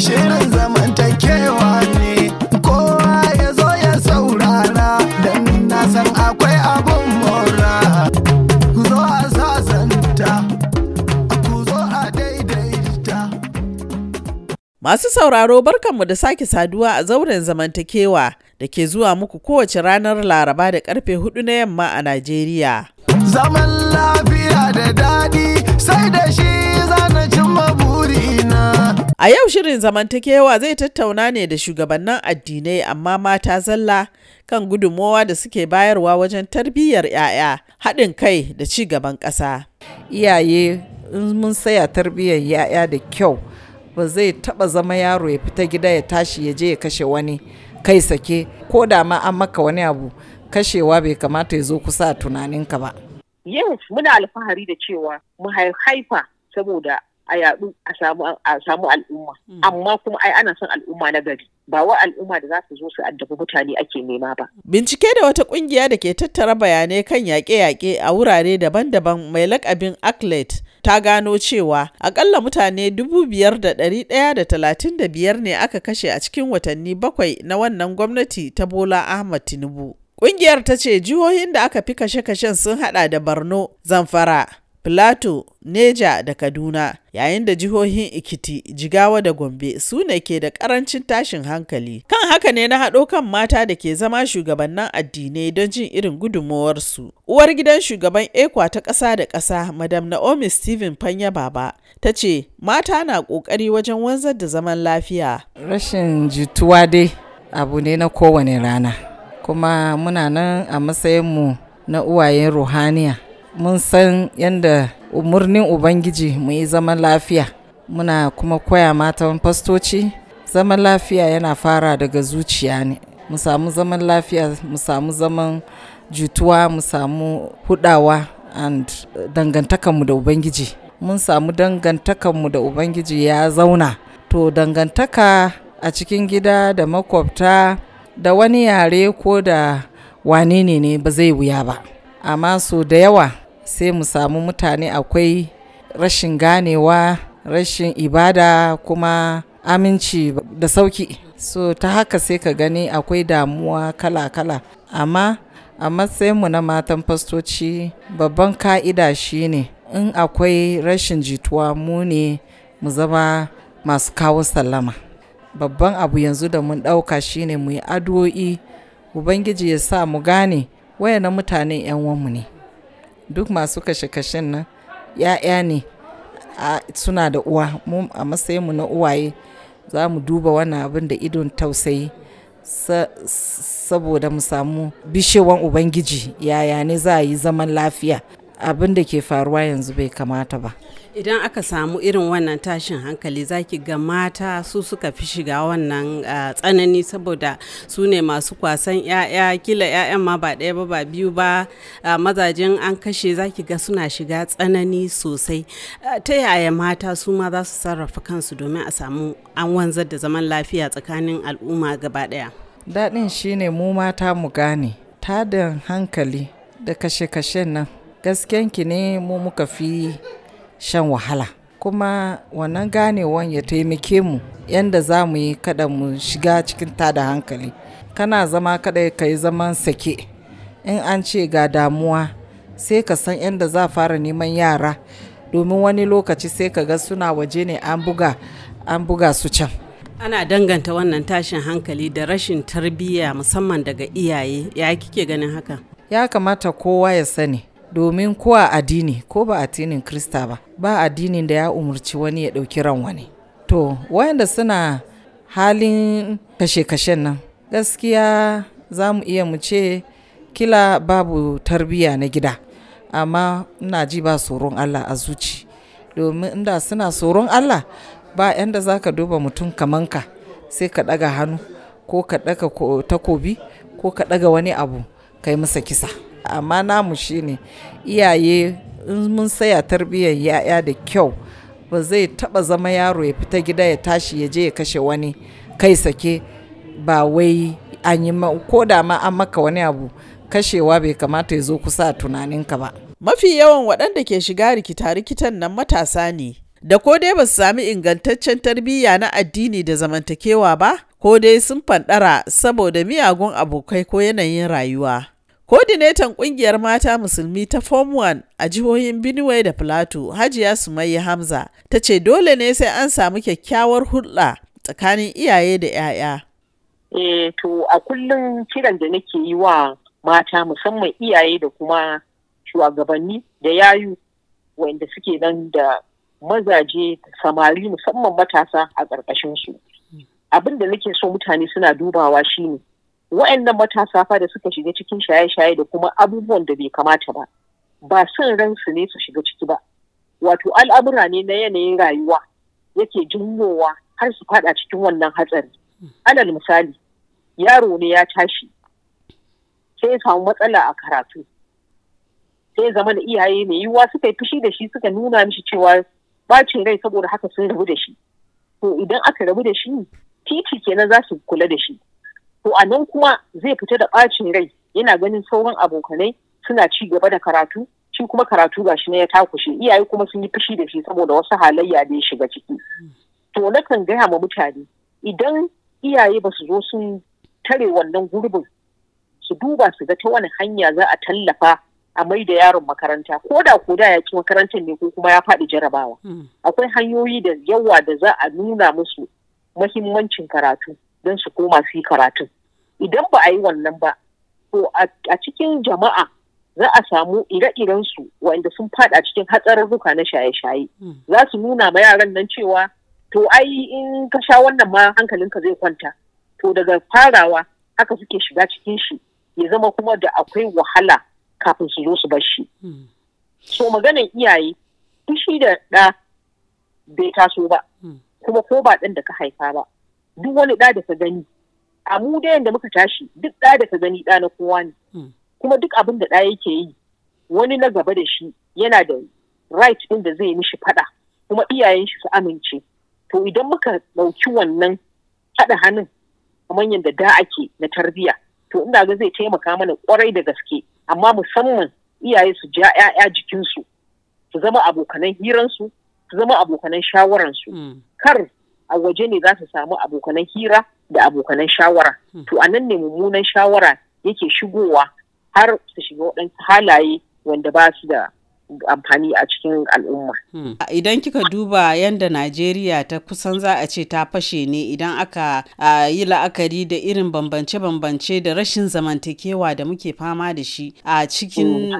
Shirin zamantakewa ne kowa ya zo ya saurara don na san akwai abun mora. Ku zo a sasanta, ku zo a daidaita. Masu sauraro barkanmu da sake saduwa a zauren zamantakewa da ke zuwa muku kowace ranar Laraba da ƙarfe huɗu na yamma a Najeriya. Zaman lafiya da daɗi sai da shi zana. A yau shirin zamantakewa zai tattauna ne da shugabannin addinai amma mata zalla kan gudunmowa da suke bayarwa wajen tarbiyyar 'ya'ya, haɗin kai da ci gaban ƙasa. iyaye in mun saya tarbiyyar ya'ya da kyau ba zai taba zama yaro ya fita gida ya tashi ya je ya kashe wani kai sake ko da ma an maka wani abu kashewa bai kamata ya zo kusa a tunaninka ba yes muna alfahari da cewa mu hai- haifa saboda a yaɗu a samu a samu al'umma. Amma kuma ai ana son al'umma na gari. Ba wa al'umma da za su zo su addabi mutane ake nema ba. Bincike da wata ƙungiya da ke tattara bayanai kan yaƙe-yaƙe a wurare daban-daban mai lakabin ACLED ta gano cewa akalla mutane 5,135 ne aka kashe a cikin watanni bakwai na wannan gwamnati ta Bola Ahmad Tinubu. Ƙungiyar ta ce jihohin da aka fi kashe-kashen sun hada da Borno, Zamfara, Filato, Neja da Kaduna, yayin da jihohin Ikiti, Jigawa da Gombe su ne ke da ƙarancin tashin hankali. Kan haka ne na haɗo kan mata da ke zama shugabannin addinai don jin irin gudunmawarsu. Uwar gidan shugaban ekwa ta ƙasa da ƙasa, Madam Naomi Stephen Fanya Baba, ta ce mata na ƙoƙari wajen wanzar da zaman lafiya. rashin jituwa dai abu ne na kowane rana kuma muna nan a matsayinmu na uwayen ruhaniya mun san yadda umarnin ubangiji mu yi zaman lafiya. Muna kuma koya matan fastoci zaman lafiya yana fara daga zuciya ne. Mu samu zaman lafiya mu samu zaman jituwa mu samu hudawa and dangantakanmu da ubangiji. Mun samu dangantakanmu da ubangiji ya zauna. To dangantaka a cikin gida da makwabta da wani yare ko da wane ne ba zai wuya ba. Amma so da yawa sai mu samu mutane akwai rashin ganewa rashin ibada kuma aminci da sauƙi so ta haka sai ka gani akwai damuwa kala-kala. Amma a matsayinmu na matan fastoci babban ka'ida shine in akwai rashin jituwa mu ne mu zama masu kawo sallama. Babban abu yanzu da mun ɗauka shine mu yi addu'o'i. Ubangiji ya sa mu gane wayannan mutane 'yan uwanmu ne. Duk masu kashe-kashen nan ya'ya ne suna da uwa. Mu a matsayinmu na uwaye za mu duba wannan abin da idon tausayi sa- saboda mu samu bishewan ubangiji. Yaya ne za a yi zaman lafiya? Abin da ke faruwa yanzu bai kamata ba. Idan aka samu irin wannan tashin hankali zaki ga mata su suka fi shiga wannan tsanani saboda su ne masu kwasan 'ya'ya kila 'ya'yan ma ba ɗaya ba ba biyu ba. Mazajen an kashe zaki ga suna shiga tsanani sosai. Ta yaya mata su ma za su sarrafa kansu domin a samu an wanzar da zaman lafiya tsakanin al'umma gaba ɗaya. daɗin shine mu mata mu gane tada hankali da kashe-kashen nan gaskenki ne mu muka fi shan wahala. Kuma wannan ganewan ya taimake mu yadda za mu yi kada mu shiga cikin tada hankali. Kana zama kada ka yi zaman sake. In an ce ga damuwa sai ka san yadda za fara neman yara. Domin wani lokaci sai ka ga suna waje ne an buga an buga su can. Ana danganta wannan tashin hankali da rashin tarbiyya musamman daga iyaye. Ya kike ganin haka? ya kamata kowa ya sani. Domin ko a addini ko ba addinin krista ba ba addinin da ya umarci wani ya ɗauki ran wani. To wayanda suna halin kashe-kashen nan gaskiya za mu iya mu ce kila babu tarbiyya na gida amma ina ji ba tsoron allah a zuci. Domin inda suna tsoron allah ba yanda za ka duba mutum kamanka sai ka ɗaga hannu ko ka ɗaga ko- takobi ko ka ɗaga wani abu kai masa kisa. Amma namu shine iyaye in mun saya tarbiyyar ya'ya da kyau ba zai taba zama yaro ya fita gida ya tashi ya je ya kashe wani kai sake ba wai an yi ko da ma an maka wani abu kashewa bai kamata ya zo kusa a tunaninka ba Mafi yawan waɗanda ke shiga rikita-rikitan nan matasa ne. da ko dai ba su sami ingantaccen tarbiyya na addini da zamantakewa ba, ko dai sun fanɗara saboda miyagun abokai ko yanayin rayuwa. Kodinetan ƙungiyar mata musulmi ta Form 1 a jihohin Benue da Plateau, Hajiya Sumayya Hamza, ta ce dole ne sai an samu kyakkyawar hulɗa tsakanin iyaye da 'ya'ya. Eh, to a kullum kiran da nake yi wa mata musamman iyaye da kuma shugabanni da yayu wanda suke nan da mazaje samari musamman matasa a ƙarƙashin su. Abin da nake so mutane suna dubawa shine wa'annan matasa fa da suka shiga cikin shaye-shaye da kuma abubuwan da bai kamata ba ba son ransu ne su shiga ciki ba. Wato al'amura ne na yanayin rayuwa yake jinyowa har su fada cikin wannan hatsari. Alal misali yaro ne ya tashi sai ya samu matsala a karatu. Sai ya zama da iyaye mai yiwuwa suka yi fushi da shi suka nuna mishi cewa bacin rai saboda haka sun rabu da shi. To idan aka rabu da shi titi kenan za su kula da shi. To a nan kuma zai fita da bacin rai. Yana ganin sauran abokanai suna ci gaba da karatu shi kuma karatu gashi na ya takushe. Iyaye kuma sun yi fushi da shi saboda wasu halayya da ya shiga ciki. To nakan gaya ma mutane idan iyaye ba su zo sun tare wannan gurbin su duba su ga ta wani hanya za a tallafa a mai da yaron makaranta. Ko da ko da ya ci makarantar ne ko kuma ya faɗi jarabawa. Akwai hanyoyi da yawa da za a nuna musu mahimmancin karatu. Don su koma su yi karatu idan ba a yi wannan ba to a cikin jama'a za a samu ire-iren su wanda sun fada cikin hatsarurruka na shaye-shaye. Za su nuna ma yaran nan cewa to ai in ka sha wannan ma hankalinka zai kwanta. To daga farawa haka suke shiga cikin shi ya zama kuma da akwai wahala kafin su zo su bar shi. So maganan iyaye fushi da ɗa bai taso ba. Kuma ko ba ɗan da ka haifa ba. Duk wani ɗa da ka gani. A mu da yanda muka tashi duk ɗa da ka gani ɗa na kowa ne. Kuma duk abin da ɗa yake yi wani na gaba da shi yana da right ɗin da zai mishi faɗa kuma iyayen shi su amince. To idan muka ɗauki wannan haɗa hannun kamar yadda da ake na tarbiyya to ina ga zai taimaka mana ƙwarai da gaske. Amma musamman iyaye su ja 'ya'ya jikinsu su zama abokanan hiransu su zama abokanan shawararsu. Kar a waje ne za su samu abokanan hira da abokanan shawara. To a nan ne mummunan shawara yake shigowa har su shiga waɗansu halaye wanda ba su da amfani a cikin al'umma. Idan kika duba yadda Najeriya ta kusan za a ce ta fashe ne idan aka yi la'akari da irin bambance-bambance da rashin zamantakewa da muke fama da shi a cikin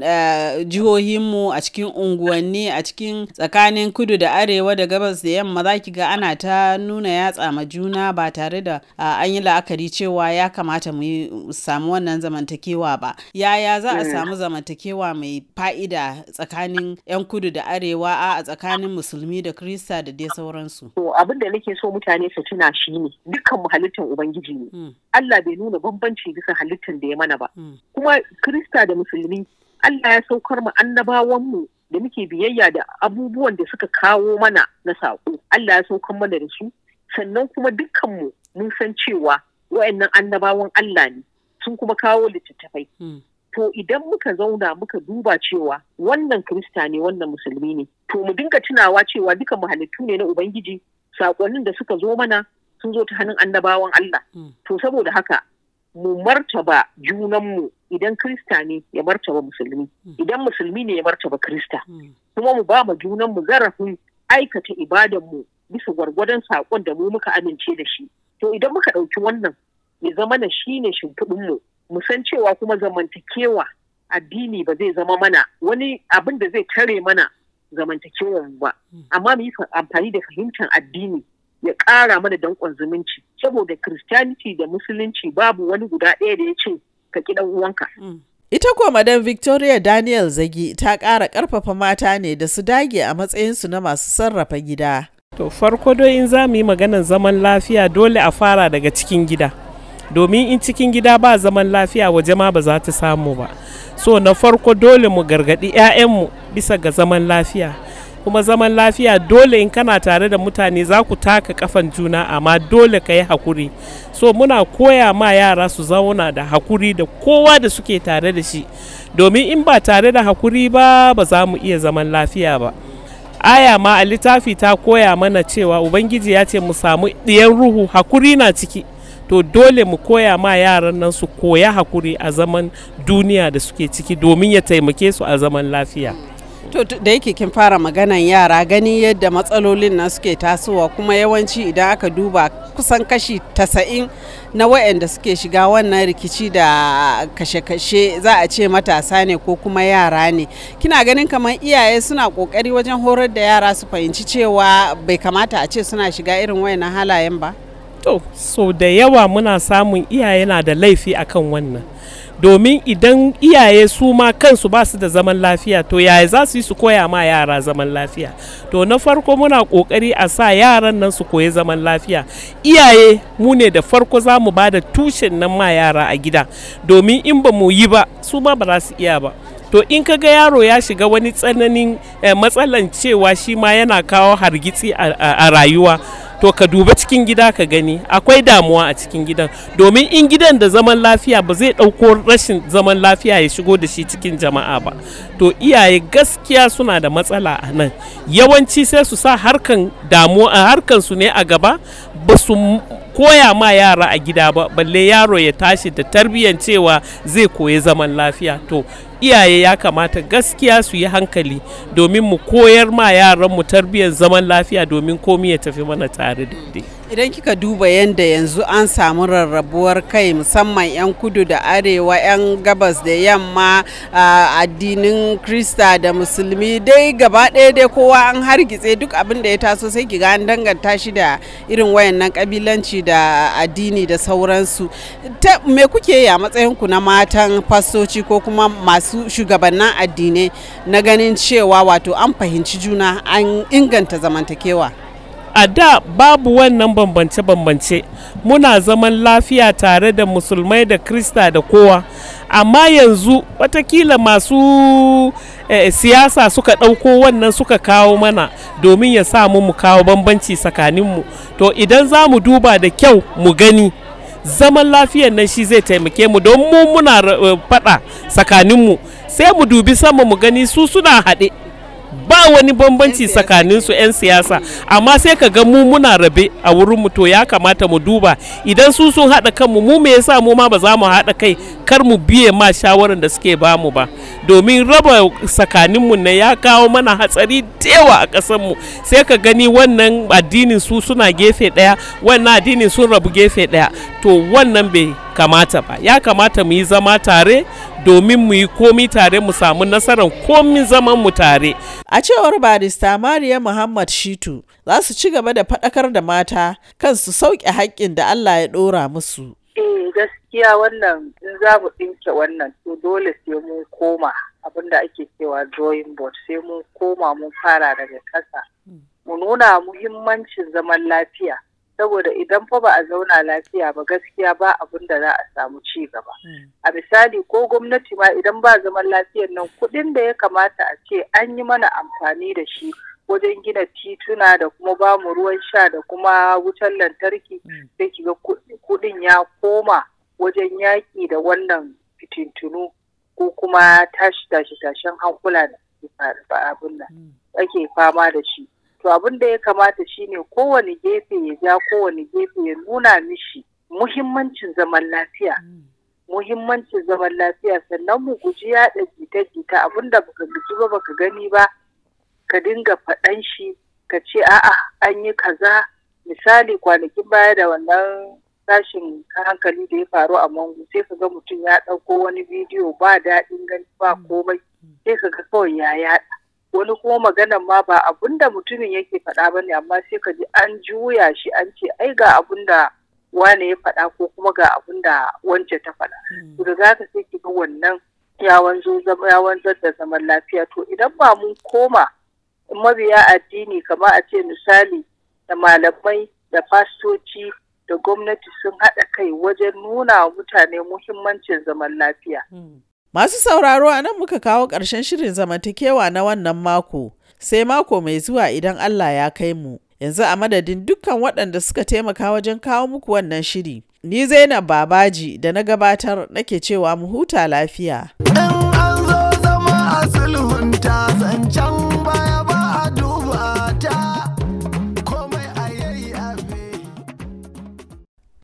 jihohinmu a cikin unguwanni a cikin tsakanin kudu da arewa da gabas da yamma za ki ga ana ta nuna yatsa ma juna ba tare da an yi la'akari cewa ya kamata mu samu wannan zamantakewa ba. Yaya za a samu zamantakewa mai fa'ida tsakanin tsakanin 'yan kudu da arewa a tsakanin musulmi da krista da dai sauransu. To abin da nake so mutane su tuna shi ne dukkan mu halittar ubangiji ne. Allah bai nuna bambanci bisa halittar da ya mana ba. Kuma krista da musulmi Allah ya saukar mu annabawan mu da muke biyayya da abubuwan da suka kawo mana na saƙo. Allah ya saukar mana da su sannan kuma dukkan mu mun san cewa wa'annan annabawan Allah ne sun kuma kawo littattafai. To idan muka zauna muka duba cewa wannan krista ne wannan musulmi ne to mu dinga tunawa cewa duka halittu ne na ubangiji. Saƙonnin da suka zo mana sun zo ta hannun annabawan Allah. To saboda haka mu martaba junanmu idan krista ne ya martaba musulmi. Idan musulmi ne ya martaba krista kuma mu ba ma junanmu zarafin aikata ibadanmu bisa gwargwadon saƙon da mu muka amince da shi. To idan muka ɗauki wannan ya zama na shine shimfiɗinmu. Mu san cewa kuma zamantakewa addini ba zai zama mana wani abin da zai tare mana zamantakewar ba amma mu yi amfani da fahimtar addini ya ƙara mana danƙon zumunci saboda christianity da musulunci babu wani guda ɗaya da ya ce ka ƙi uwanka. Ita kuwa Madam Victoria Daniel Zagi ta ƙara ƙarfafa mata ne da su dage a matsayinsu na masu sarrafa gida. To farko dai in za mu yi maganar zaman lafiya dole a fara daga cikin gida. Domin in cikin gida ba zaman lafiya waje ma ba za ta samu ba. So na farko dole mu gargaɗi 'ya'yanmu bisa ga zaman lafiya. Kuma zaman lafiya dole in kana tare da mutane za ku taka kafan juna amma dole ka yi haƙuri so muna koya ma yara su zauna da haƙuri da kowa da suke tare da shi. Domin in ba tare da haƙuri ba ba za mu iya zaman lafiya ba. Aya ma a littafi ta koya mana cewa ubangiji ya ce mu samu ɗiyan ruhu haƙuri na ciki. To dole mu koya ma yaran nan su koya haƙuri a zaman duniya da suke ciki domin ya taimake su a zaman lafiya. To da yake kin fara maganan yara gani yadda matsalolin nan suke tasowa kuma yawanci idan aka duba kusan kashi tasa'in na waɗanda suke shiga wannan rikici da kashe-kashe za a ce matasa ne ko kuma yara ne. Kina ganin kamar iyaye suna ƙoƙari wajen horar da yara su fahimci cewa bai kamata a ce suna shiga irin wayannan halayen ba? To so da yawa muna samun iyaye na da laifi akan wannan. Domin idan iyaye su ma kansu ba su da zaman lafiya to yaya za su yi su koya ma yara zaman lafiya? To na farko muna ƙoƙari a sa yaran nan su koyi zaman lafiya. Iyaye mu ne da farko za mu ba da tushen nan ma yara a gida. Domin in ba mu yi ba su ma ba za su iya ba. To in ka ga yaro ya shiga wani tsananin eh, matsalan cewa shi ma yana kawo hargitsi a, rayuwa to ka duba cikin gida ka gani. Akwai damuwa a cikin gidan. Domin in gidan da zaman lafiya ba zai ɗauko rashin zaman lafiya ya shigo da shi cikin jama'a ba. To iyaye gaskiya suna da matsala a nan. Yawanci sai su sa harkan damuwa harkan su ne a gaba. Ba su koya ma yara a gida ba balle yaro ya tashi da tarbiyyar cewa zai koyi zaman lafiya. To iyaye ya kamata gaskiya su yi hankali domin mu koyar ma yaran mu tarbiyyar zaman lafiya domin komi ya tafi mana tare daidai. Idan kika duba yadda yanzu an samu rarrabuwar kai musamman 'yan kudu da arewa 'yan gabas da yamma addinin krista da musulmi dai gaba ɗaya dai kowa an hargitse duk abin da ya taso sai kiga an danganta shi da irin wayannan kabilanci da addini da sauransu. Me kuke yi a matsayinku na matan fastoci ko kuma masu shugabannin addinai na ganin cewa wato an fahimci juna an inganta zamantakewa? A da babu wannan bambance-bambance. Muna zaman lafiya tare da musulmai da krista da kowa. Amma yanzu wataƙila masu eh, siyasa suka ɗauko wannan suka kawo mana domin ya samu mu kawo bambanci tsakaninmu. To idan za mu duba da kyau mu gani. Zaman lafiyan nan shi zai taimake mu don mu muna uh, faɗa tsakaninmu. Sai mu dubi sama mu gani su suna haɗe. Ba wani bambanci tsakanin su 'yan siyasa. Amma sai ka ga mu muna rabe a wurin mu to ya kamata mu duba. Idan su sun haɗa kanmu mu me yasa mu ma ba za mu haɗa kai? Kar mu biye ma shawarar da suke ba mu ba. Domin raba tsakanin mu ne ya kawo mana hatsari yawa a ƙasar mu sai ka gani wannan addinin su suna gefe ɗaya wannan addinin sun rabu gefe ɗaya. To wannan bai kamata ba ya kamata mu yi zama tare domin mu yi komi tare mu samu nasarar komi zaman mu tare A cewar barista Mariya Muhammad Shitu za su ci gaba da faɗakar da mata kan su sauke haƙƙin da Allah ya ɗora musu. Eh gaskiya wannan in za mu ɗinke wannan to dole sai mun koma abin da ake cewa drawing board sai mun koma mun fara daga ƙasa. Mu nuna muhimmancin zaman lafiya saboda idan fa ba a zauna lafiya ba gaskiya ba abin da za a samu ci gaba. A misali ko gwamnati ma idan ba zaman lafiyar nan kuɗin da ya kamata a ce an yi mana amfani da shi wajen gina tituna da kuma ba mu ruwan sha da kuma wutar lantarki sai kiga kuɗin ya koma wajen yaƙi da wannan fitintunu ko kuma tashi tashi tashen hankula da abin nan ake fama da shi. To abin da ya kamata shine kowane gefe ya ja kowane gefe ya nuna mishi muhimmancin zaman lafiya. Muhimmancin zaman lafiya sannan mu guji yaɗa jita-jita. Abin da baka guji ba baka gani ba ka dinga faɗan shi ka ce a'a an yi kaza. Misali kwanakin baya da wannan tashin hankali da ya faru a mangu sai ka ga mutum ya ɗauko wani bidiyo ba daɗin gani ba komai. Sai ka ga kawai ya yaɗa. Wani kuma maganan ma ba abun da mutumin yake faɗa ba ne amma sai ka ji an juya shi an ce ai ga abun da wane ya faɗa ko kuma ga abun da wance ta faɗa. To da zaka sai ki ga wannan ya wanzar da zaman lafiya to idan ba mun koma mabiya addini kamar a ce misali da malamai da fastoci da gwamnati sun haɗa kai wajen nuna mutane muhimmancin zaman lafiya. Masu sauraro a nan muka kawo ƙarshen shirin zamantakewa na wannan mako, sai mako mai zuwa idan Allah ya kai mu. Yanzu a madadin dukkan waɗanda suka taimaka wajen kawo muku wannan shiri. Ni Zainab Babaji da na gabatar nake cewa mu huta lafiya. In an zo zama a sulhunta